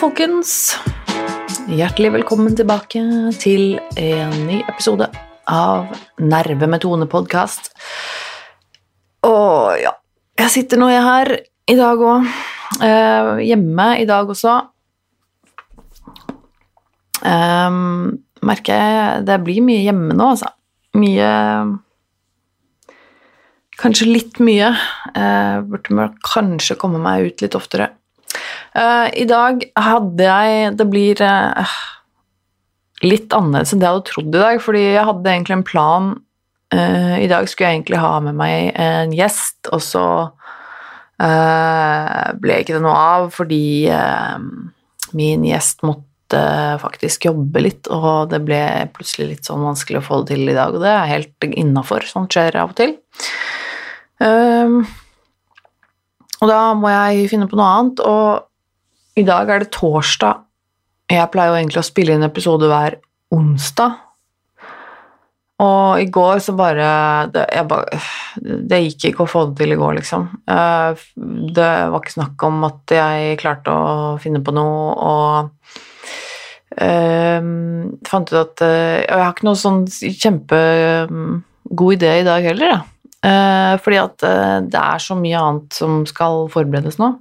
Folkens. Hjertelig velkommen tilbake til en ny episode av Nerve med Tone-podkast. Og ja, jeg sitter nå her i dag òg. Eh, hjemme i dag også. Eh, merker jeg det blir mye hjemme nå, altså. Mye Kanskje litt mye. Eh, burde kanskje komme meg ut litt oftere. Uh, I dag hadde jeg Det blir uh, litt annerledes enn det jeg hadde trodd i dag, fordi jeg hadde egentlig en plan. Uh, I dag skulle jeg egentlig ha med meg en gjest, og så ble ikke det noe av fordi min gjest måtte faktisk jobbe litt, og det ble plutselig litt sånn vanskelig å få det til i dag, og det er helt innafor. Sånt skjer av og til. og da må jeg finne på noe annet, og i dag er det torsdag. Jeg pleier jo egentlig å spille inn episode hver onsdag. Og i går så bare det, bare det, gikk ikke å få det til i går, liksom. Eh, det var ikke snakk om at jeg klarte å finne på noe, og um, fant ut at uh, Jeg har ikke noe sånn kjempegod idé i dag heller. Uh, fordi at det er så mye annet som skal forberedes nå.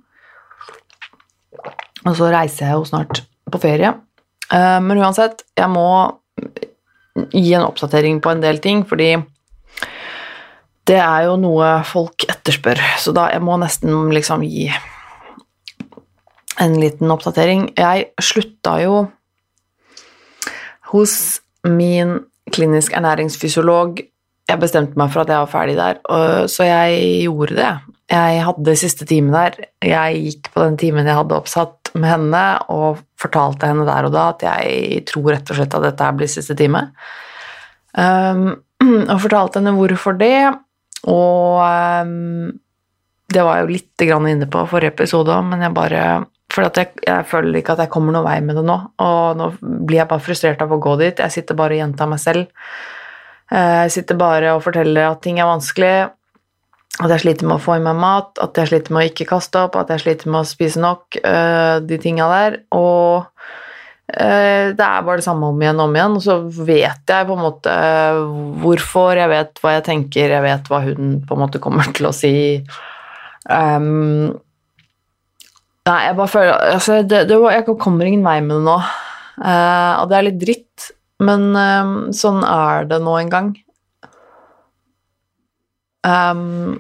Og så reiser jeg jo snart på ferie. Eh, men uansett, jeg må gi en oppdatering på en del ting, fordi det er jo noe folk etterspør, så da jeg må nesten liksom gi en liten oppdatering. Jeg slutta jo hos min klinisk ernæringsfysiolog. Jeg bestemte meg for at jeg var ferdig der, så jeg gjorde det. Jeg hadde siste time der. Jeg gikk på den timen jeg hadde oppsatt, med henne og fortalte henne der og da at jeg tror rett og slett at dette blir siste time. Um, og fortalte henne hvorfor det, og um, det var jeg jo litt inne på forrige episode òg, men jeg bare For jeg, jeg, føler ikke at jeg kommer noen vei med det nå, og nå blir jeg bare frustrert av å gå dit. Jeg sitter bare og gjentar meg selv. Eh, jeg sitter bare og forteller at ting er vanskelig, at jeg sliter med å få i meg mat, at jeg sliter med å ikke kaste opp, at jeg sliter med å spise nok, uh, de tinga der. Og uh, det er bare det samme om igjen og om igjen. Og så vet jeg på en måte hvorfor, jeg vet hva jeg tenker, jeg vet hva hun på en måte kommer til å si. Um, nei, jeg bare føler altså, det, det, Jeg kommer ingen vei med det nå. Uh, og det er litt dritt, men sånn er det nå en gang. Um,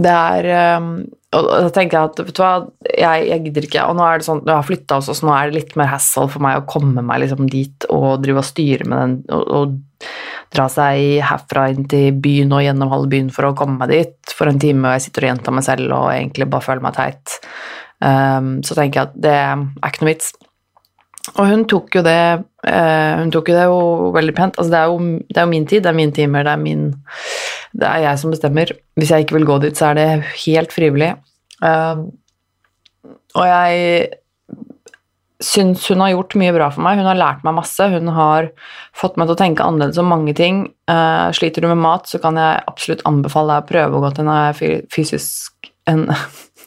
det er um, Og da tenker jeg at vet du hva, jeg, jeg gidder ikke. Og nå er det sånn, når jeg har flytta også, så nå er det litt mer hassle for meg å komme meg liksom dit og drive og styre med den og, og, dra seg herfra inn til byen og gjennom halve byen for å komme meg dit for en time, og jeg sitter og gjentar meg selv og egentlig bare føler meg teit. Um, så tenker jeg at det er ikke noe vits. Og hun tok jo det uh, Hun tok jo det jo veldig pent. Altså, det er jo, det er jo min tid, det er mine timer, det er min Det er jeg som bestemmer. Hvis jeg ikke vil gå dit, så er det helt frivillig. Uh, og jeg syns hun har gjort mye bra for meg. Hun har lært meg masse. Hun har fått meg til å tenke annerledes om mange ting. Uh, sliter du med mat, så kan jeg absolutt anbefale deg å prøve å gå til en fysisk en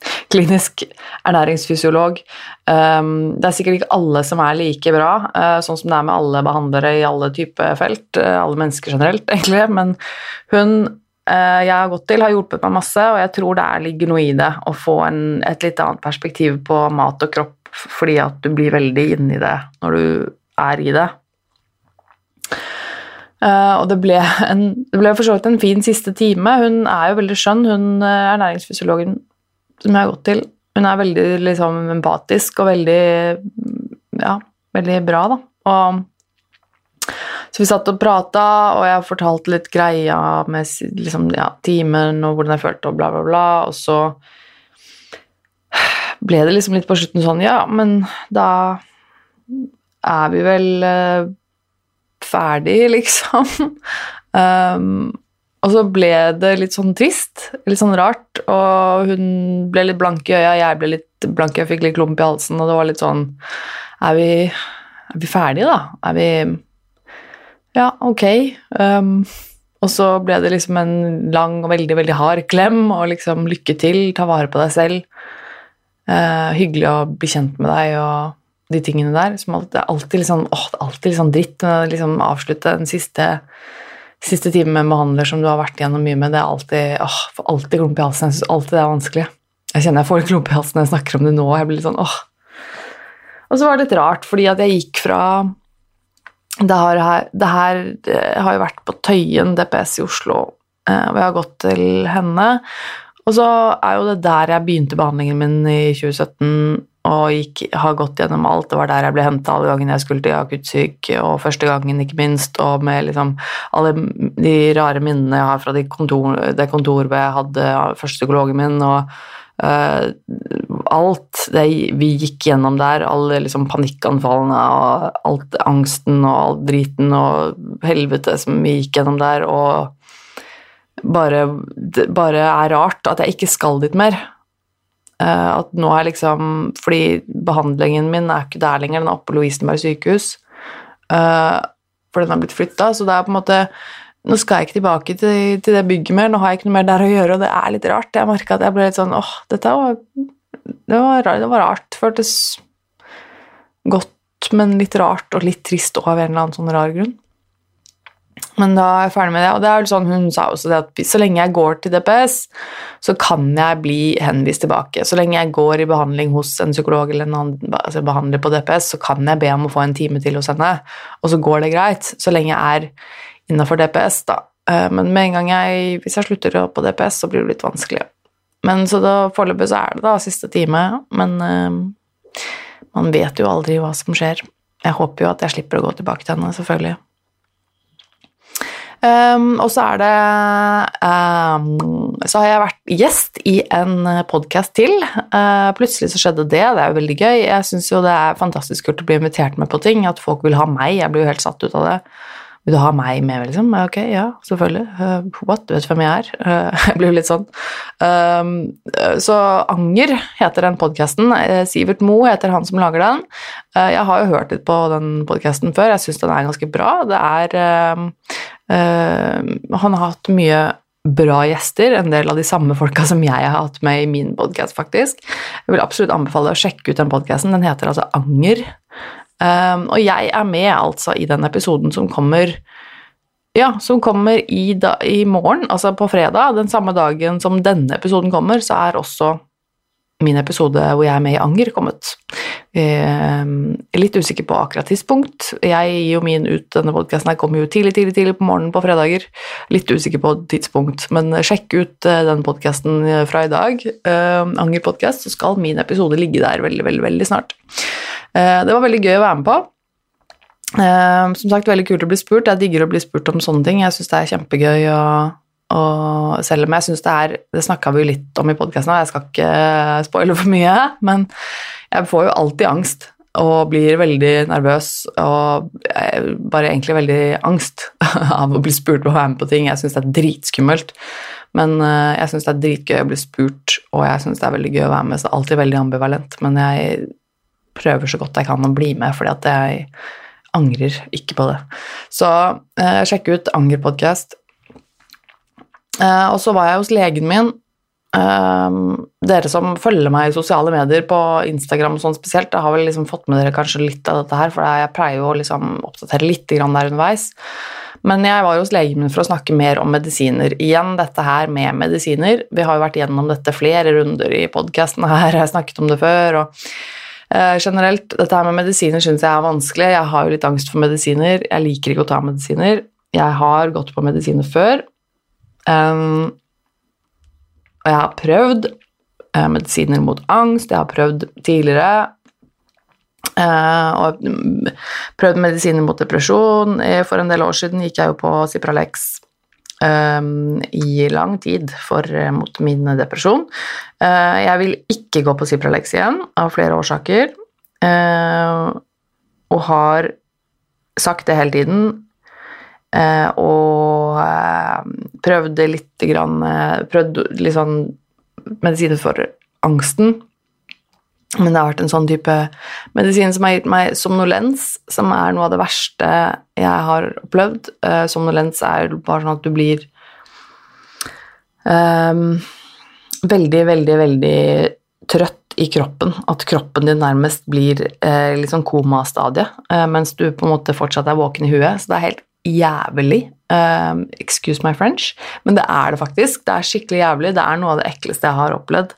klinisk ernæringsfysiolog. Um, det er sikkert ikke alle som er like bra, uh, sånn som det er med alle behandlere i alle typer felt, uh, alle mennesker generelt, egentlig, men hun uh, jeg har gått til, har hjulpet meg masse, og jeg tror det ligger noe i det å få en, et litt annet perspektiv på mat og kropp, fordi at du blir veldig inni det når du er i det. Uh, og det ble, en, for så vidt en fin siste time. Hun er jo veldig skjønn, hun ernæringsfysiologen som jeg har gått til. Hun er veldig liksom, empatisk og veldig ja, veldig bra, da. Og, så vi satt og prata, og jeg fortalte litt greia med liksom, ja, timen og hvordan jeg følte og bla, bla, bla, og så ble det liksom litt på slutten sånn Ja, men da er vi vel uh, ferdig, liksom. um, og så ble det litt sånn trist, litt sånn rart, og hun ble litt blank i øya, jeg ble litt blank, jeg fikk litt klump i halsen, og det var litt sånn Er vi, er vi ferdige, da? Er vi Ja, ok. Um, og så ble det liksom en lang og veldig, veldig hard klem, og liksom lykke til, ta vare på deg selv. Uh, hyggelig å bli kjent med deg og de tingene der. Som alltid, det er alltid litt sånn, åh, det er alltid litt sånn dritt å liksom avslutte den siste, siste time med en behandler som du har vært igjennom mye med. Det er alltid åh, får alltid klump i halsen. Jeg syns alltid det er vanskelig. Jeg kjenner jeg får klump i halsen når jeg snakker om det nå. Jeg blir litt sånn, åh. Og så var det litt rart, fordi at jeg gikk fra det, her, det her har jo vært på Tøyen DPS i Oslo, eh, og jeg har gått til henne. Og så er jo det der jeg begynte behandlingen min i 2017 og gikk, har gått gjennom alt. Det var der jeg ble henta alle gangene jeg skulle til akuttsyk, og første gangen, ikke minst, og med liksom alle de rare minnene jeg har fra de kontor, det kontoret jeg hadde første psykologen min, og uh, alt det vi gikk gjennom der, alle liksom panikkanfallene og alt angsten og all driten og helvete som vi gikk gjennom der, og bare, bare er rart at jeg ikke skal dit mer. Uh, at nå er liksom Fordi behandlingen min er ikke der lenger, den er oppe på Lovisenberg sykehus. Uh, for den har blitt flytta, så det er på en måte Nå skal jeg ikke tilbake til, til, det bygget mer, nå har jeg ikke noe mer der å gjøre, og det er litt rart. Jeg merka at jeg ble litt sånn åh, dette var det var, det var rart. Føltes godt, men litt rart og litt trist av en eller annen sånn rar grunn. Men da er jeg ferdig med det. Og det er sånn hun sa også det at så lenge jeg går til DPS, så kan jeg bli henvist tilbake. Så lenge jeg går i behandling hos en psykolog eller en altså behandler på DPS, så kan jeg be om å få en time til hos henne, og så går det greit. Så lenge jeg er innafor DPS, da. Eh, men med en gang jeg, hvis jeg slutter på DPS, så blir det litt vanskelig. Men så foreløpig så er det da siste time, men uh, man vet jo aldri hva som skjer. Jeg håper jo at jeg slipper å gå tilbake til henne, selvfølgelig. Um, og så er det um, Så har jeg vært gjest i en podkast til. Uh, plutselig så skjedde det. Det er jo veldig gøy. Jeg syns jo det er fantastisk kult å bli invitert med på ting. At folk vil ha meg. Jeg blir jo helt satt ut av det. Vil du ha meg med, liksom? Ok, ja, selvfølgelig. Uh, what? Du vet hvem jeg er? Uh, jeg blir jo litt sånn. Um, så Anger heter den podkasten. Sivert Mo heter han som lager den. jeg har jo hørt litt på den podkasten før. Jeg syns den er ganske bra. Det er Uh, han har hatt mye bra gjester, en del av de samme folka som jeg har hatt med i min podkast, faktisk. Jeg vil absolutt anbefale å sjekke ut den podkasten. Den heter altså Anger. Um, og jeg er med altså i den episoden som kommer ja, som kommer i, da, i morgen, altså på fredag. Den samme dagen som denne episoden kommer, så er også min episode hvor jeg er med i Anger, kommet. Eh, litt usikker på akkurat tidspunkt. Jeg gir jo min ut, denne podkasten her kommer jo tidlig, tidlig, tidlig på morgenen på fredager. Litt usikker på tidspunkt, men sjekk ut eh, den podkasten fra i dag, eh, Anger podkast, så skal min episode ligge der veldig, veldig, veldig snart. Eh, det var veldig gøy å være med på. Eh, som sagt, veldig kult å bli spurt. Jeg digger å bli spurt om sånne ting. Jeg syns det er kjempegøy å og selv om jeg syns det er Det snakka vi jo litt om i podkasten, og jeg skal ikke spoile for mye, men jeg får jo alltid angst og blir veldig nervøs og bare egentlig veldig angst av å bli spurt på å være med på ting. Jeg syns det er dritskummelt, men eh, jeg syns det er dritgøy å bli spurt, og jeg syns det er veldig gøy å være med, så det er alltid veldig ambivalent, men jeg prøver så godt jeg kan å bli med, fordi at jeg angrer ikke på det. Så eh, sjekk ut Anger podcast Uh, og så var jeg hos legen min. Uh, dere som følger meg i sosiale medier på Instagram og sånn spesielt, da har vel liksom fått med dere kanskje litt av dette her, for jeg pleier jo å liksom oppdatere litt der underveis. Men jeg var jo hos legen min for å snakke mer om medisiner. Igjen dette her med medisiner. Vi har jo vært gjennom dette flere runder i podkasten her, jeg har snakket om det før. og uh, generelt, dette her med medisiner syns jeg er vanskelig. Jeg har jo litt angst for medisiner. Jeg liker ikke å ta medisiner. Jeg har gått på medisiner før, Um, og jeg har prøvd uh, medisiner mot angst, jeg har prøvd tidligere uh, og prøvd medisiner mot depresjon. For en del år siden gikk jeg jo på Cipralex um, i lang tid for, uh, mot min depresjon. jeg vil ikke gå på Cipralex igjen av flere årsaker, og har sagt det hele tiden Eh, og eh, prøvde litt grann eh, Prøvde litt sånn medisiner for angsten. Men det har vært en sånn type medisin som har gitt meg somnolens, som er noe av det verste jeg har opplevd. Uh, somnolens er bare sånn at du blir um, veldig, veldig, veldig trøtt i kroppen. At kroppen din nærmest blir eh, litt sånn komastadie, eh, mens du på en måte fortsatt er våken i huet. Så det er helt jævlig. Um, excuse my French, men det er det faktisk. Det er skikkelig jævlig. Det er noe av det ekleste jeg har opplevd.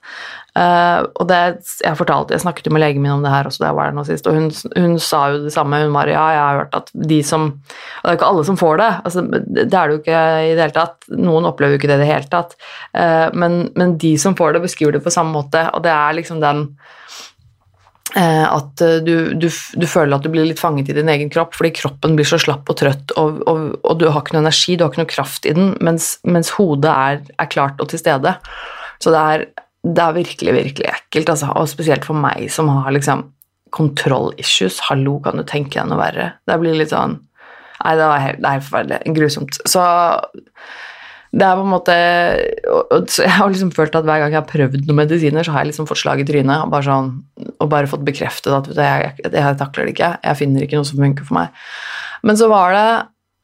Uh, og det, jeg fortalte, jeg snakket jo med legen min om det her også da jeg var der nå sist, og hun, hun, sa jo det samme. Hun var ja, jeg har hørt at de som Og det er ikke alle som får det. Altså, det er det jo ikke i det hele tatt. Noen opplever jo ikke det i det hele tatt. Uh, men, men, de som får det, beskriver det på samme måte, og det er liksom den at eh, du, du, du, føler at du blir litt fanget i din egen kropp fordi kroppen blir så slapp og trøtt, og, og, og du har ikke noe energi, du har ikke noe kraft i den, mens, mens hodet er, er, klart og til stede. Så det er, det er virkelig, virkelig ekkelt, altså. og spesielt for meg som har liksom kontroll-issues. Hallo, kan du tenke deg noe verre? Det blir litt sånn Nei, det er helt, er forferdelig. Grusomt. Så det er på en måte Jeg har liksom følt at hver gang jeg har prøvd noen medisiner, så har jeg liksom fått slag i trynet og bare, sånn, og bare fått bekreftet at jeg, jeg, jeg, takler det ikke. Jeg finner ikke noe som funker for meg. Men så var det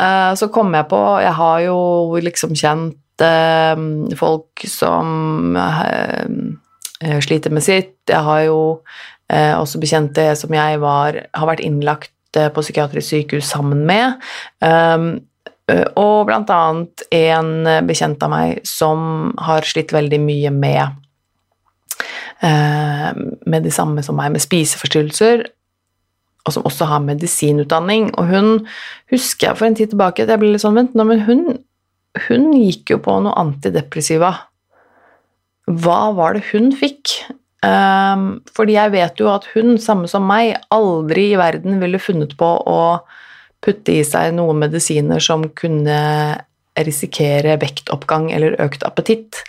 eh, Så kom jeg på Jeg har jo liksom kjent eh, folk som eh, sliter med sitt. Jeg har jo også bekjente som jeg var, har vært innlagt på psykiatrisk sykehus sammen med. Eh, og blant annet en bekjent av meg som har slitt veldig mye med eh, med de samme som meg, med spiseforstyrrelser, og som også har medisinutdanning. Og hun husker jeg for en tid tilbake at jeg ble litt sånn Vent nå, men hun, hun gikk jo på noe antidepressiva. Hva var det hun fikk? Fordi jeg vet jo at hun, samme som meg, aldri i verden ville funnet på å putte i seg noen medisiner som kunne risikere vektoppgang eller økt appetitt,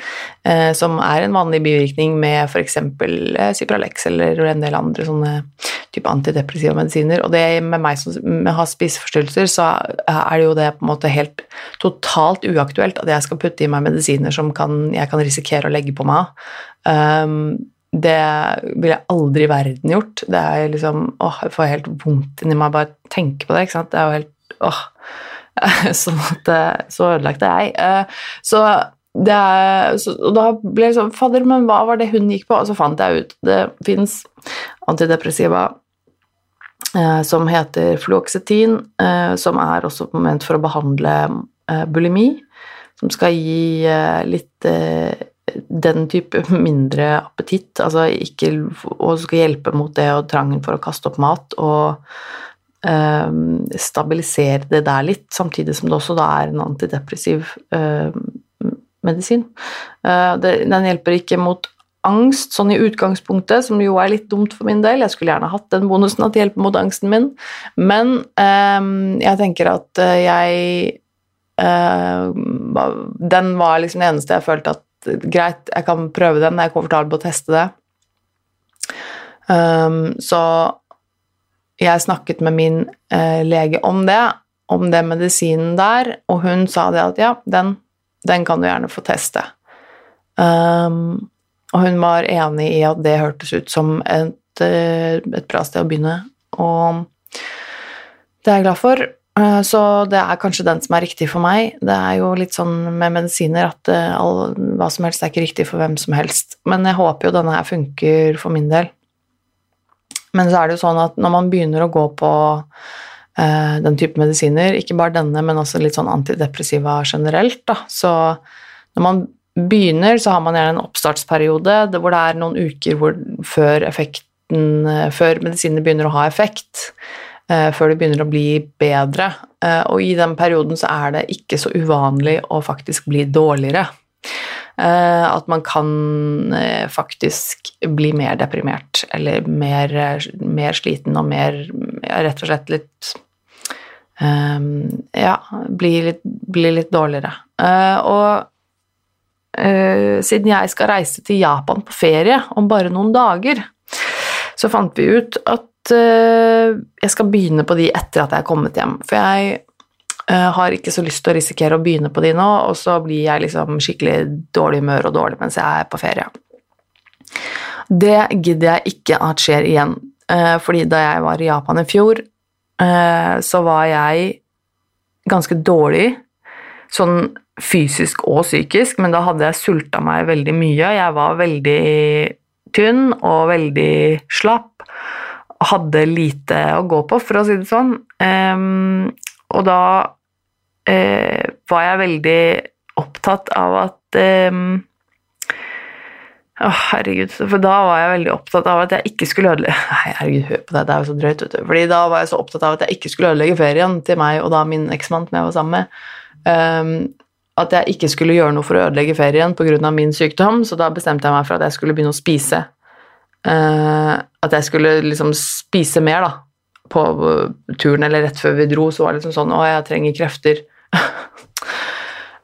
eh, som er en vanlig bivirkning med f.eks. Eh, Cipralex eller en del andre sånne type antidepressive medisiner. Og det med meg som har spiseforstyrrelser, så er det jo det på en måte helt totalt uaktuelt at jeg skal putte i meg medisiner som kan, jeg kan risikere å legge på meg. Um, det ville jeg aldri i verden gjort. Det er liksom åh, Jeg får helt vondt inni meg bare tenke på det. ikke sant? Det er jo helt åh, Sånn at Så ødelagt er jeg. Eh, så det er, så, og da ble jeg sånn Fadder, men hva var det hun gikk på? Og så fant jeg ut Det fins antidepressiva eh, som heter fluoxetin, eh, som er også ment for å behandle eh, bulimi. Som skal gi eh, litt eh, den type mindre appetitt, altså ikke, og skal hjelpe mot det og trangen for å kaste opp mat, og eh, stabilisere det der litt, samtidig som det også da er en antidepressiv eh, medisin. Eh, det, den hjelper ikke mot angst, sånn i utgangspunktet, som jo er litt dumt for min del. Jeg skulle gjerne hatt den bonusen at det hjelper mot angsten min, men um, jeg tenker at uh, jeg Den var liksom det eneste jeg følte at greit, jeg kan prøve den, jeg er komfortabel på å teste det. Um, så jeg snakket med min uh, lege om det, om den medisinen der, og hun sa det at ja, den, den kan du gjerne få teste. Um, og hun var enig i at det hørtes ut som et, eh, et bra sted å begynne, og det er jeg glad for. Eh, så det er kanskje den som er riktig for meg. Det er jo litt sånn med medisiner at eh, all, hva som helst er ikke riktig for hvem som helst. Men jeg håper jo denne her funker for min del. Men så er det jo sånn at når man begynner å gå på uh, den type medisiner, ikke bare denne, men også litt sånn antidepressiva generelt, da, så når man begynner, så har man gjerne en oppstartsperiode hvor det er noen uker hvor, før, effekten, før medisinene begynner å ha effekt. Eh, før det begynner å bli bedre. Eh, og i den perioden så er det ikke så uvanlig å faktisk bli dårligere. Eh, at man kan faktisk bli mer deprimert eller mer, mer sliten og mer Rett og slett litt Ja, bli litt, bli litt dårligere. Og siden jeg skal reise til Japan på ferie om bare noen dager, så fant vi ut at jeg skal begynne på de etter at jeg er kommet hjem. For jeg eh, har ikke så lyst til å risikere å begynne på de nå, og så blir jeg liksom skikkelig dårlig humør og dårlig mens jeg er på ferie. Det gidder jeg ikke at skjer igjen, eh, fordi da jeg var i Japan i fjor, så var jeg ganske dårlig, sånn fysisk og psykisk, men da hadde jeg sulta meg veldig mye. Jeg var veldig tynn og veldig slapp. Hadde lite å gå på, for å si det sånn. Um, og da uh, var jeg veldig opptatt av at um, å, oh, herregud. For da var jeg veldig opptatt av at jeg ikke skulle ødelegge Nei, herregud, hør på det, det er jo så drøyt, vet du. Fordi da var jeg så opptatt av at jeg ikke skulle ødelegge ferien til meg og da min eksmann som jeg var sammen med. Um, at jeg ikke skulle gjøre noe for å ødelegge ferien pga. min sykdom, så da bestemte jeg meg for at jeg skulle begynne å spise. Uh, at jeg skulle liksom spise mer, da. På turen eller rett før vi dro, så var det liksom sånn Å, jeg trenger krefter.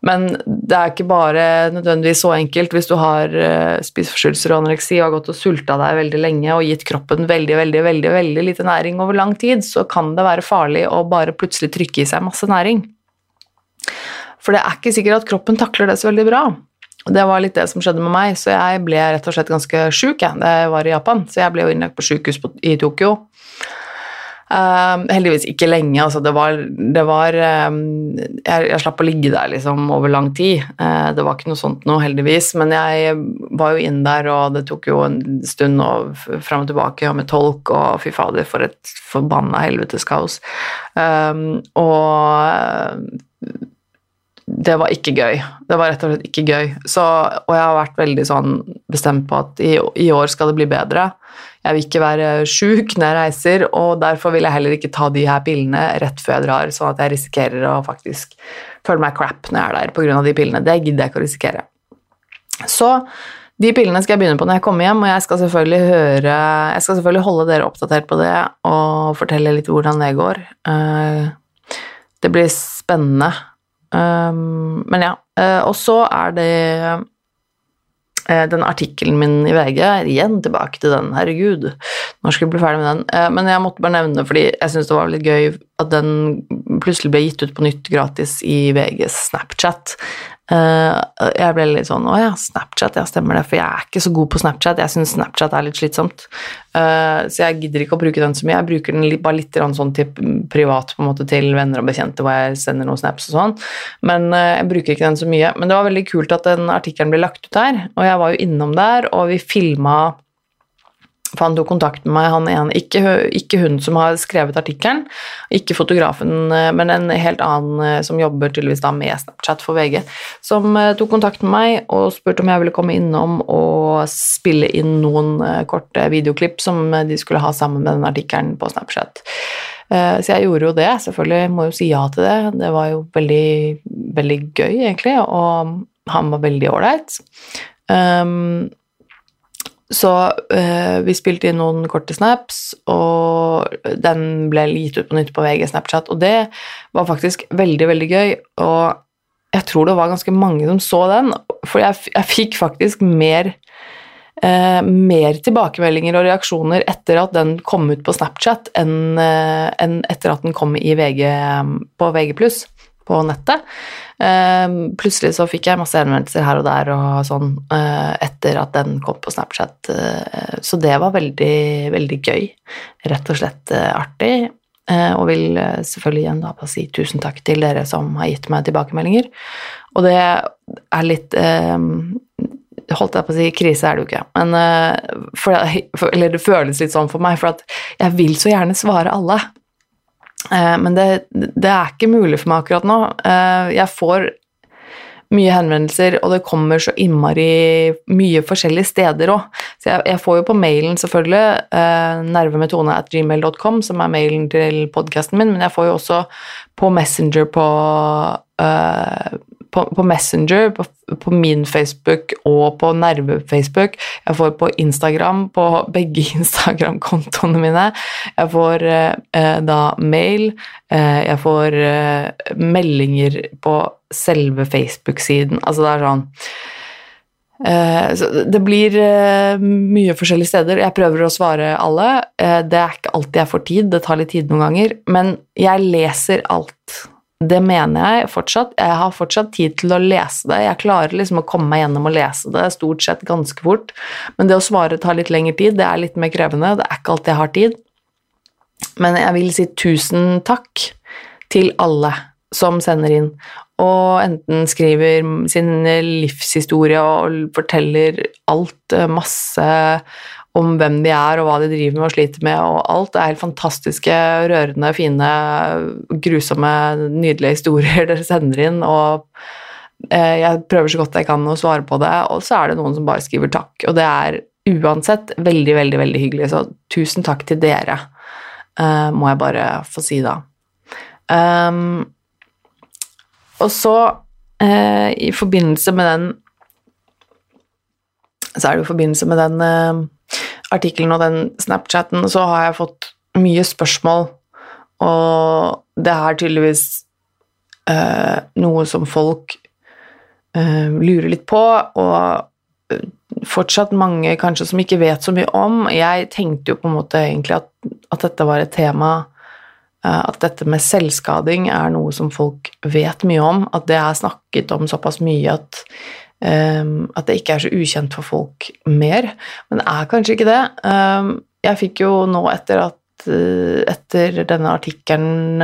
Men det er ikke bare nødvendigvis så enkelt. Hvis du har uh, spiseforstyrrelser og anoreksi og har gått og sulta deg veldig lenge og gitt kroppen veldig, veldig, veldig, veldig lite næring over lang tid, så kan det være farlig å bare plutselig trykke i seg masse næring. For det er ikke sikkert at kroppen takler det så veldig bra. Det var litt det som skjedde med meg, så jeg ble rett og slett ganske sjuk Jeg. jeg var i Japan. Så jeg ble jo innlagt på sjukehus i Tokyo Uh, heldigvis ikke lenge. Altså det var, det var um, jeg, jeg, slapp å ligge der liksom over lang tid. Uh, det var ikke noe sånt noe, heldigvis. Men jeg var jo inn der, og det tok jo en stund og fram og tilbake og med tolk, og fy fader, for et forbanna helvetes kaos. Um, og det var ikke gøy. Det var rett og slett ikke gøy. Så, og jeg har vært veldig sånn bestemt på at i, i år skal det bli bedre. Jeg vil ikke være sjuk når jeg reiser, og derfor vil jeg heller ikke ta de her pillene rett før jeg drar, sånn at jeg risikerer å faktisk føle meg crap når jeg er der pga. de pillene. Det gidder jeg ikke å risikere. Så de pillene skal jeg begynne på når jeg kommer hjem, og jeg skal selvfølgelig høre Jeg skal selvfølgelig holde dere oppdatert på det og fortelle litt hvordan det går. Eh, det blir spennende. Um, men ja. Uh, og så er det uh, den artikkelen min i VG Igjen tilbake til den, herregud. Når skal jeg bli ferdig med den? Uh, men jeg måtte bare nevne fordi jeg syns det var litt gøy at den plutselig ble gitt ut på nytt gratis i VGs Snapchat. Uh, jeg ble litt sånn Å ja, Snapchat, ja, stemmer det. For jeg er ikke så god på Snapchat. Jeg syns Snapchat er litt slitsomt. Uh, så jeg gidder ikke å bruke den så mye. Jeg bruker den bare litt sånn til privat på en måte til venner og bekjente hvor jeg sender noen snaps og sånn. Men uh, jeg bruker ikke den så mye. Men det var veldig kult at den artikkelen ble lagt ut der, og jeg var jo innom der, og vi filma for han tok kontakt med meg, han ene, ikke, ikke hun som har skrevet artikkelen, ikke fotografen, eh, men en helt annen eh, som jobber tydeligvis da med Snapchat for VG, som eh, tok kontakt med meg og spurte om jeg ville komme innom og spille inn noen korte videoklipp som de skulle ha sammen med den artikkelen på Snapchat. Så jeg gjorde jo det, selvfølgelig må jo si ja til det. Det var jo veldig, veldig gøy, egentlig, og han var veldig ålreit. Um, så øh, vi spilte inn noen korte snaps, og den ble gitt ut på nytt på VG Snapchat, og det var faktisk veldig, veldig gøy. Og jeg tror det var ganske mange som så den, for jeg, jeg fikk faktisk mer, øh, mer tilbakemeldinger og reaksjoner etter at den kom ut på Snapchat, enn, øh, enn etter at den kom i VG, på VG+, på nettet. Ehm, plutselig så fikk jeg masse henvendelser her og der og sånn eh, etter at den kom på Snapchat, eh, så det var veldig, veldig gøy. Rett og slett eh, artig. Og vil selvfølgelig igjen da si tusen takk til dere som har gitt meg tilbakemeldinger. Og det er litt holdt jeg på å si, krise er det jo ikke, men for, Eller det føles litt sånn for meg, for at jeg vil så gjerne svare alle. Eh, men det, det, er ikke mulig for meg akkurat nå. Eh, jeg får mye henvendelser, og det kommer så innmari mye forskjellige steder òg. Så jeg, jeg, får jo på mailen, selvfølgelig, eh, nervemetone.gmail.com, som er mailen til podkasten min, men jeg får jo også på Messenger på uh, på, på Messenger, på, på, min Facebook og på Nerve-Facebook. Jeg får på Instagram, på begge Instagram-kontoene mine. Jeg får eh, da mail. Eh, jeg får eh, meldinger på selve Facebook-siden. Altså, det er sånn så det blir mye forskjellige steder. Jeg prøver å svare alle. Det er ikke alltid jeg får tid, det tar litt tid noen ganger. Men jeg leser alt. Det mener jeg fortsatt. Jeg har fortsatt tid til å lese det. Jeg klarer liksom å komme meg gjennom og lese det stort sett ganske fort. Men det å svare tar litt lengre tid. Det er litt mer krevende. Det er ikke alltid jeg har tid. Men jeg vil si tusen takk til alle som sender inn, og enten skriver sin livshistorie og forteller alt, masse om hvem de er og hva de driver med og sliter med, og alt. Det er helt fantastiske, rørende, fine, grusomme, nydelige historier dere sender inn, og eh, jeg prøver så godt jeg kan å svare på det, og så er det noen som bare skriver takk, og det er uansett veldig, veldig, veldig hyggelig, så tusen takk til dere, uh, må jeg bare få si da. Um, og så, uh, i forbindelse med den Så er det i forbindelse med den uh, artikkelen og den Snapchatten, så har jeg fått mye spørsmål, og det er tydeligvis noe som folk lurer litt på, og fortsatt mange kanskje som ikke vet så mye om. Jeg tenkte jo på en måte egentlig at, at dette var et tema eh, At dette med selvskading er noe som folk vet mye om. At det er snakket om såpass mye at, um, at det ikke er så ukjent for folk mer. Men det er kanskje ikke det. Um, jeg fikk jo nå etter at etter denne artikkelen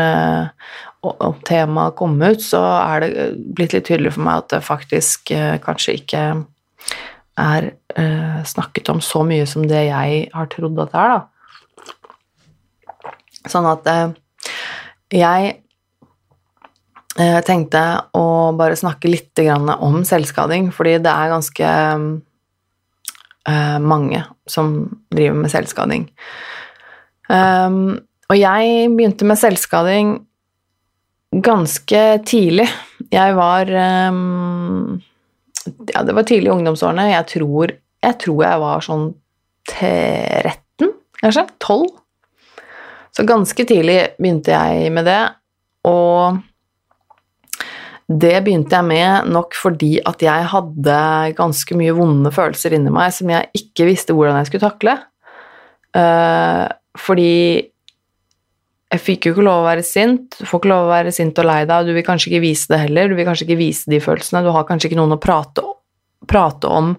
om temaet kom ut, så er det blitt litt tydelig for meg at det faktisk kanskje ikke er eh, snakket om så mye som det jeg har trodd at det er, da. Sånn at eh, jeg eh, tenkte å bare snakke litt om selvskading, fordi det er ganske eh, mange som driver med selvskading. Um, og jeg begynte med selvskading ganske tidlig. Jeg var um, ja, det var tidlig i ungdomsårene. Jeg tror, jeg tror jeg var sånn 13, kanskje? 12. Så ganske tidlig begynte jeg med det, og det begynte jeg med nok fordi at jeg hadde ganske mye vonde følelser inni meg som jeg ikke visste hvordan jeg skulle takle. Uh, fordi jeg fikk jo ikke lov å være sint. Du får ikke lov å være sint og lei deg, og du vil kanskje ikke vise det heller. Du vil kanskje ikke vise de følelsene. Du har kanskje ikke noen å prate, prate om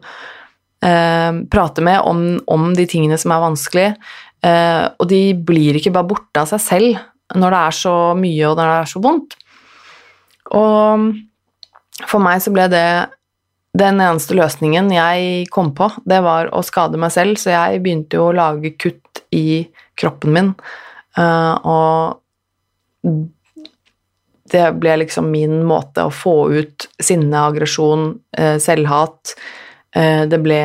eh, Prate med om, om, de tingene som er vanskelig. Eh, og de blir ikke bare borte av seg selv når det er så mye og når det er så vondt. Og for meg så ble det den eneste løsningen jeg kom på, det var å skade meg selv, så jeg begynte jo å lage kutt i kroppen min Uh, og det ble liksom min måte å få ut sinne, aggresjon, uh, selvhat. Uh, det ble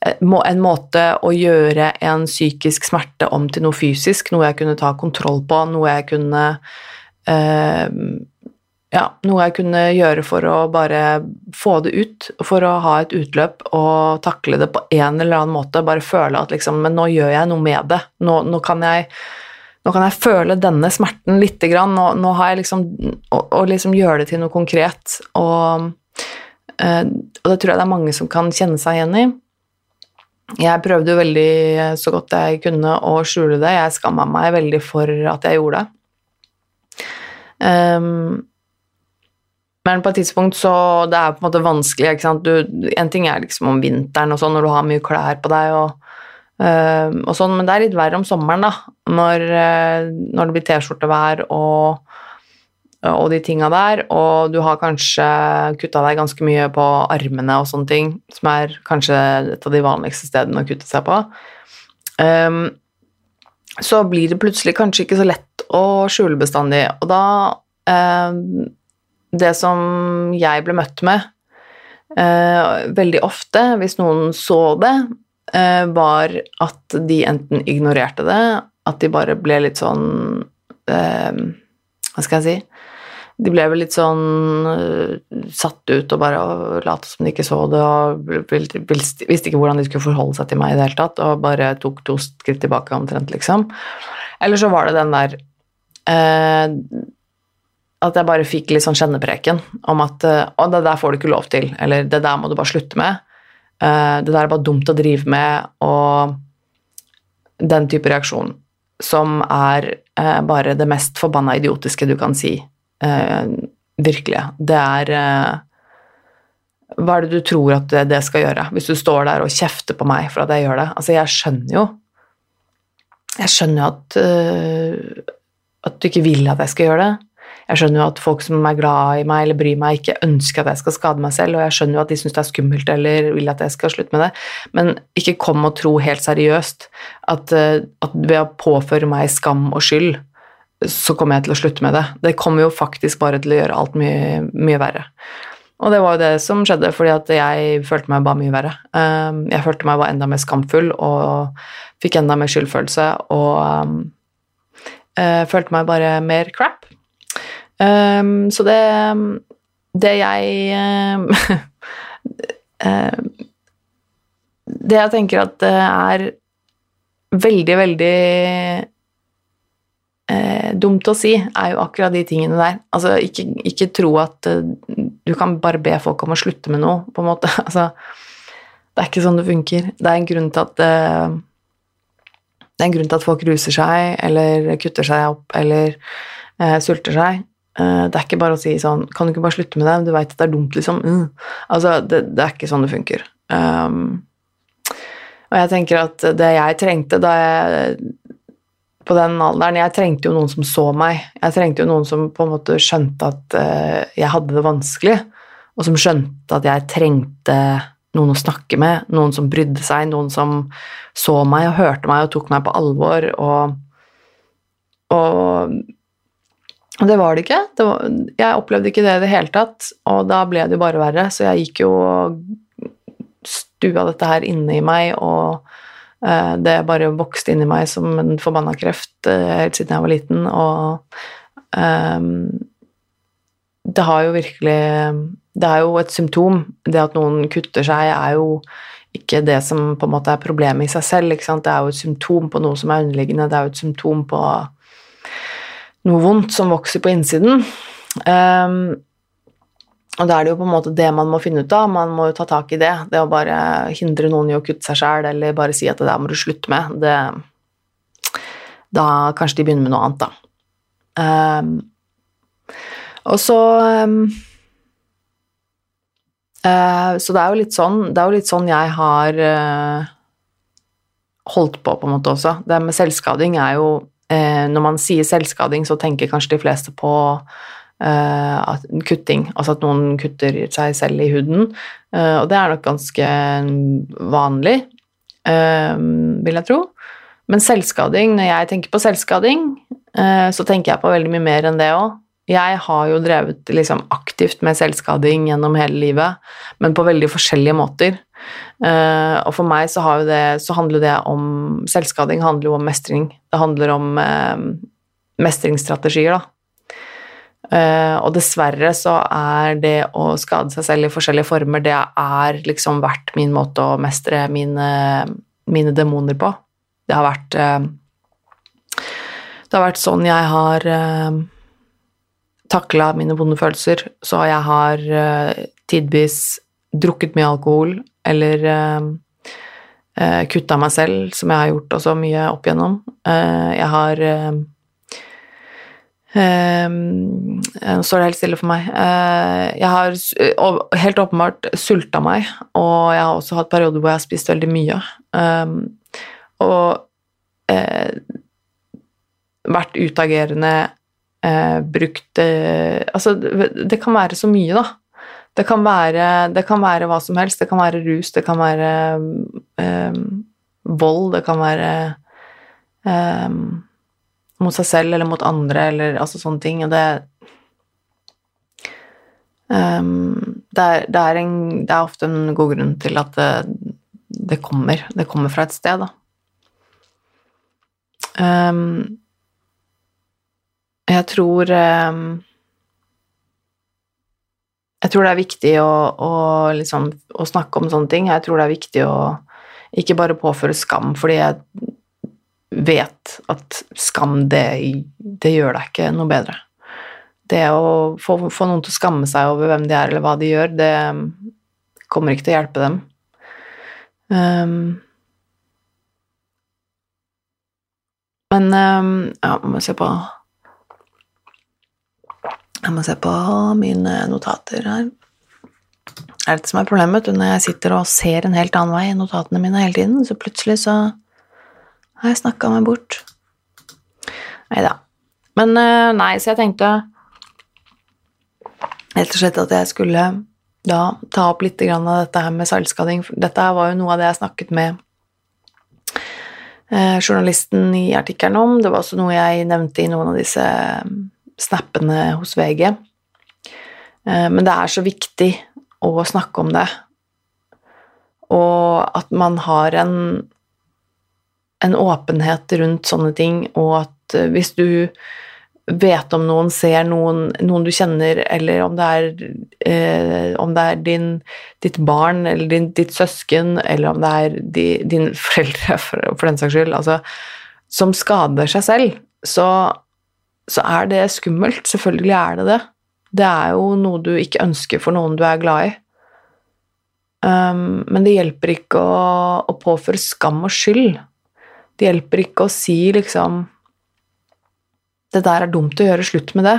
en måte å gjøre en psykisk smerte om til noe fysisk, noe jeg kunne ta kontroll på, noe jeg kunne ja, noe jeg kunne gjøre for å bare få det ut, for å ha et utløp og takle det på en eller annen måte. Bare føle at liksom Men nå gjør jeg noe med det. Nå, nå, kan, jeg, nå kan, jeg, føle denne smerten lite grann. Nå, nå har jeg liksom å, liksom gjøre det til noe konkret. Og, eh, og det tror jeg det er mange som kan kjenne seg igjen i. Jeg prøvde jo veldig så godt jeg kunne å skjule det. Jeg skamma meg veldig for at jeg gjorde det. Um, men på et tidspunkt så Det er på en måte vanskelig. ikke sant? Du, en ting er liksom om vinteren og sånn, når du har mye klær på deg og, uh, og sånn, men det er litt verre om sommeren, da. Når, uh, når det blir T-skjortevær og, og de tinga der, og du har kanskje kutta deg ganske mye på armene og sånne ting, som er kanskje et av de vanligste stedene å kutte seg på. Um, så blir det plutselig kanskje ikke så lett å skjule bestandig, og da um, det som jeg ble møtt med uh, veldig ofte, hvis noen så det, uh, var at de enten ignorerte det, at de bare ble litt sånn uh, Hva skal jeg si? De ble vel litt sånn satt ut og bare lot som de ikke så det, og visste ikke hvordan de skulle forholde seg til meg i det hele tatt, og bare tok to skritt tilbake omtrent, liksom. Eller så var det den der at jeg bare fikk litt sånn kjennepreken om at eh, å, det der får du ikke lov til, eller det der må du bare slutte med. Uh, det der er bare dumt å drive med, og den type reaksjon som er uh, bare det mest forbanna idiotiske du kan si. Uh, virkelig. Det er Hva er det du tror at det, skal gjøre, hvis du står der og kjefter på meg for at jeg gjør det? Altså, jeg skjønner jo Jeg skjønner jo at at du ikke vil at jeg skal gjøre det. Jeg skjønner jo at folk som er glad i meg eller bryr meg, ikke ønsker at jeg skal skade meg selv, og jeg skjønner jo at de syns det er skummelt eller vil at jeg skal slutte med det, men ikke kom og tro helt seriøst at, eh, at ved å påføre meg skam og skyld, så kommer jeg til å slutte med det. Det kommer jo faktisk bare til å gjøre alt mye, mye verre. Og det var jo det som skjedde, fordi at jeg følte meg bare mye verre. Um, jeg følte meg bare enda mer skamfull og fikk enda mer skyldfølelse og um, uh, følte meg bare mer crap. Um, så det Det jeg Det jeg tenker at er veldig, veldig eh, dumt å si, er jo akkurat de tingene der. Altså, ikke, ikke tro at eh, du kan bare be folk om å slutte med noe, på en måte. Altså, det er ikke sånn det funker. Det er en grunn til at eh, det er en grunn til at folk ruser seg, eller kutter seg opp, eller uh, sulter seg. det er ikke bare å si sånn Kan du ikke bare slutte med det? Du veit at det er dumt, liksom. Mm. Altså, det, det, er ikke sånn det funker. Um, og jeg tenker at det jeg trengte da jeg på den alderen Jeg trengte jo noen som så meg. Jeg trengte jo noen som på en måte skjønte at uh, jeg hadde det vanskelig, og som skjønte at jeg trengte noen å snakke med, noen som brydde seg, noen som så meg og hørte meg og tok meg på alvor, og, og, det var det ikke. Det var, jeg opplevde ikke det i det hele tatt, og da ble det jo bare verre, så jeg gikk jo og stua dette her inne i meg og Eh, det bare vokste inni meg som en forbanna kreft eh, helt siden jeg var liten, og um, det har jo virkelig Det er jo et symptom. Det at noen kutter seg, er jo ikke det som på en måte er problemet i seg selv. Det er jo et symptom på noe som er underliggende, det er jo et symptom på noe vondt som vokser på innsiden. Um, og da er det jo på en måte det man må finne ut av. Man må jo ta tak i det. Det å bare hindre noen i å kutte seg sjæl, eller bare si at det der må du slutte med, det Da kanskje de begynner med noe annet, da. Um, og så um, uh, Så det er jo litt sånn Det er jo litt sånn jeg har uh, holdt på, på en måte også. Det med selvskading er jo uh, Når man sier selvskading, så tenker kanskje de fleste på Uh, kutting, altså at noen kutter seg selv i huden. Uh, og det er nok ganske vanlig, uh, vil jeg tro. Men selvskading, når jeg tenker på selvskading, så tenker jeg på veldig mye mer enn det òg. Jeg har jo drevet liksom, aktivt med selvskading gjennom hele livet, men på veldig forskjellige måter. og for meg så, det, så handler det om Selvskading handler jo om mestring. Det handler om mestringsstrategier, da Uh, og dessverre så er det å skade seg selv i forskjellige former, det er liksom vært min måte å mestre mine, mine demoner på. Det har vært uh, Det har vært sånn jeg har eh, takla mine vonde følelser. Så jeg har tidvis drukket mye alkohol eller kutta meg selv, som jeg har gjort også mye opp igjennom. jeg har Um, nå står det helt stille for meg. Uh, jeg har helt åpenbart sulta meg, og jeg har også hatt perioder hvor jeg har spist veldig mye. Um, og uh, vært utagerende, uh, brukt Altså, det kan være så mye, da. Det kan, være, det kan være hva som helst. Det kan være rus, det kan være vold, det kan være mot seg selv eller mot andre eller altså sånne ting. Og det um, det, er, det, er en, det, er, ofte en god grunn til at det, det kommer. Det kommer fra et sted, da. Um, jeg tror um, Jeg tror det er viktig å, å, liksom, å snakke om sånne ting. Jeg tror det er viktig å ikke bare påføre skam, fordi jeg vet at skam, det, det gjør deg ikke noe bedre. Det å få, få, noen til å skamme seg over hvem de er, eller hva de gjør, det kommer ikke til å hjelpe dem. Um, men um, ja, må se på Jeg må se på mine notater her. Det er dette som er problemet, når jeg sitter og ser en helt annen vei i notatene mine hele tiden, så plutselig så har jeg snakka meg bort? Nei da. Men eh, nei, så jeg tenkte rett og slett at jeg skulle da ta opp litt av dette her med selvskading. Dette her var jo noe av det jeg snakket med eh, journalisten i artikkelen om. Det var også noe jeg nevnte i noen av disse mm, snappene hos VG. Eh, men det er så viktig å snakke om det, og at man har en, en åpenhet rundt sånne ting, og at eh, hvis du vet om noen, ser noen, noen du kjenner, eller om det er, eh, om det er din, ditt barn eller din, ditt søsken, eller om det er di, dine foreldre, for, for, den saks skyld, altså, som skader seg selv, så, så, er det skummelt. Selvfølgelig er det det. Det er jo noe du ikke ønsker for noen du er glad i. Um, men det hjelper ikke å, å påføre skam og skyld. Det hjelper ikke å si liksom det der er dumt å gjøre slutt med det.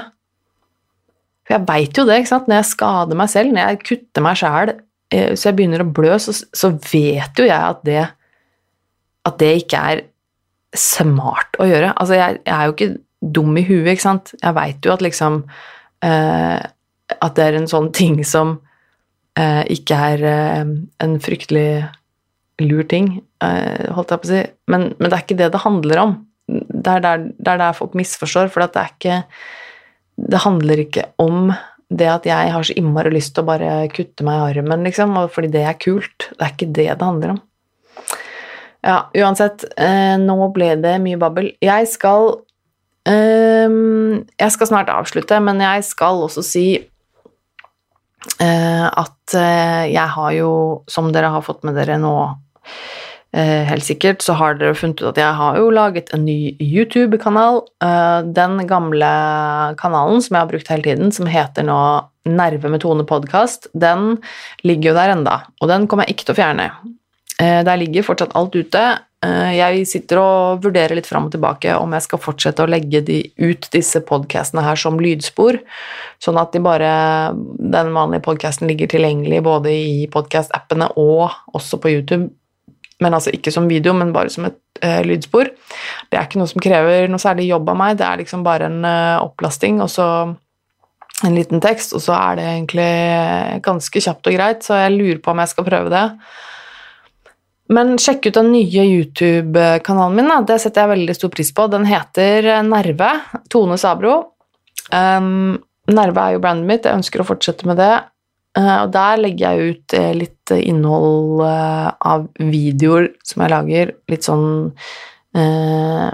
For jeg veit jo det, ikke sant. Når jeg skader meg selv, når jeg kutter meg sjæl eh, så jeg begynner å blø, så, så, vet jo jeg at det at det ikke er smart å gjøre. Altså, jeg, jeg er jo ikke dum i huet, ikke sant. Jeg veit jo at liksom eh, At det er en sånn ting som eh, ikke er eh, en fryktelig lur ting, eh, holdt jeg på å si. Men, men det er ikke det det handler om det er der, der, der folk misforstår, for det er ikke Det handler ikke om det at jeg har så innmari lyst til å bare kutte meg i armen, liksom, fordi det er kult. Det er ikke det det handler om. Ja, uansett, eh, nå ble det mye babbel. Jeg skal eh, Jeg skal snart avslutte, men jeg skal også si at jeg har jo, som dere har fått med dere nå helt sikkert så har dere funnet ut at jeg har jo laget en ny YouTube-kanal. Eh, den gamle kanalen som jeg har brukt hele tiden, som heter nå Nerve med Tone podkast, den ligger jo der enda, og den kommer jeg ikke til å fjerne. Eh, der ligger fortsatt alt ute. Jeg sitter og vurderer litt fram og tilbake om jeg skal fortsette å legge de, ut disse podkastene her som lydspor, sånn at de bare, den vanlige podkasten ligger tilgjengelig både i podkast-appene og også på YouTube men altså ikke som video, men bare som et uh, lydspor. Det er ikke noe som krever noe særlig jobb av meg, det er liksom bare en uh, opplasting og så en liten tekst, og så er det egentlig ganske kjapt og greit, så jeg lurer på om jeg skal prøve det. Men sjekk ut den nye YouTube-kanalen min, da. det setter jeg veldig stor pris på. Den heter Nerve, Tone Sabro. Um, Nerve er jo brandet mitt, jeg ønsker å fortsette med det. Eh, og der legger jeg ut eh, litt innhold eh, av videoer som jeg lager. Litt sånn eh,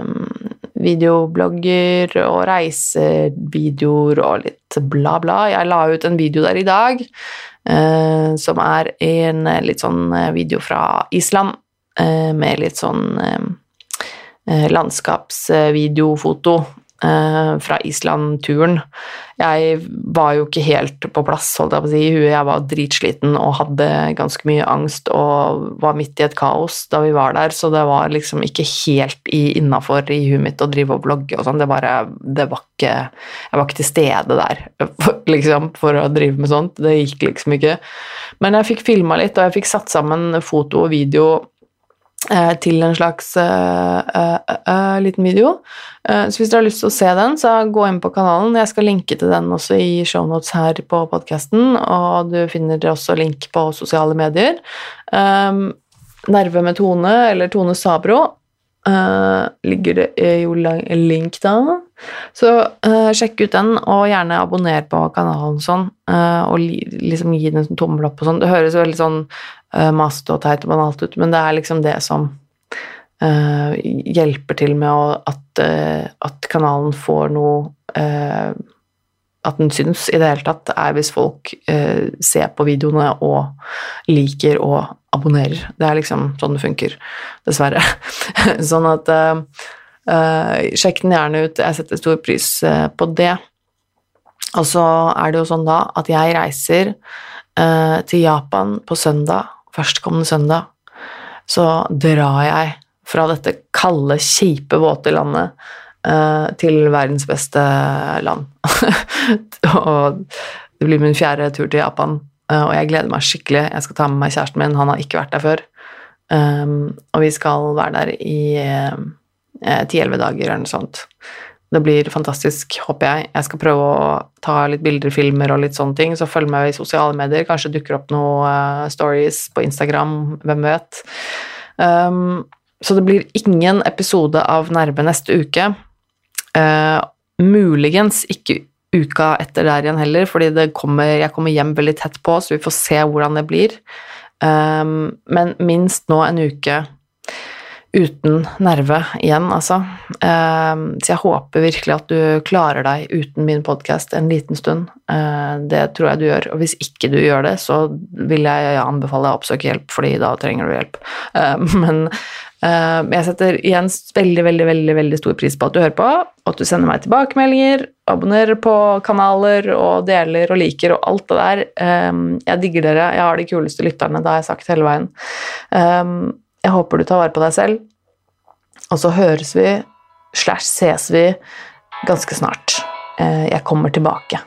videoblogger og reisevideoer og litt bla, bla. Jeg la ut en video der i dag eh, som er en litt sånn video fra Island eh, med litt sånn landskapsvideofoto fra Island-turen. Jeg var jo ikke helt på plass holdt jeg på å si, i huet. Jeg var dritsliten og hadde ganske mye angst og var midt i et kaos da vi var der, så det var liksom ikke helt innafor i huet mitt å drive og vlogge og sånn. Det, det var ikke Jeg var ikke til stede der liksom, for å drive med sånt. Det gikk liksom ikke. Men jeg fikk filma litt, og jeg fikk satt sammen foto og video Eh, til en slags uh, uh, uh, liten video. så hvis dere har lyst til å se den, så gå inn på kanalen. Jeg skal linke til den også i shownotes her på podkasten, og du finner også link på sosiale medier. Um, Nerve med Tone, eller Tone Sabro, ligger det jo link da. Så sjekk ut den, og gjerne abonner på kanalen sånn, og liksom gi den en tommel opp og sånn. Det høres veldig sånn masete og teit og banalt ut, men det er liksom det som uh, hjelper til med å, at, uh, at, kanalen får noe At den syns i det hele tatt, er hvis folk ser på videoene og liker og abonnerer. Det er liksom sånn det funker, dessverre. sånn at sjekk den gjerne ut, jeg setter stor pris på det. Og så er det jo sånn da at jeg reiser til Japan på søndag førstkommende søndag så drar jeg fra dette kalde, kjipe, våte landet uh, til verdens beste land. og det blir min fjerde tur til Japan, uh, og jeg gleder meg skikkelig. Jeg skal ta med meg kjæresten min, han har ikke vært der før. Um, og vi skal være der i eh, ti-elleve uh, dager eller noe sånt. Det blir fantastisk, håper jeg. Jeg skal prøve å ta litt bilder, filmer og litt sånne ting, så følg med i sosiale medier. Kanskje dukker opp noen uh, stories på Instagram, hvem vet. Um, så det blir ingen episode av Nerve neste uke. Uh, muligens ikke uka etter der igjen heller, fordi kommer, jeg kommer hjem veldig tett på, så vi får se hvordan det blir. Um, men minst nå en uke uten nerve igjen, altså. Um, så jeg håper virkelig at du klarer deg uten min podkast en liten stund. Uh, det tror jeg du gjør, og hvis ikke du gjør det, så vil jeg anbefale deg å oppsøke hjelp, fordi da trenger du hjelp. Uh, men jeg setter igjen veldig, veldig, veldig, veldig stor pris på at du hører på, og at du sender meg tilbakemeldinger, abonnerer på kanaler og deler og liker og alt det der. Jeg digger dere, jeg har de kuleste lytterne, det har jeg sagt hele veien. Jeg håper du tar vare på deg selv. Og så høres vi slash ses vi ganske snart. Eh, jeg kommer tilbake.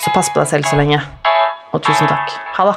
Så pass på deg selv så lenge. Og tusen takk. Ha det.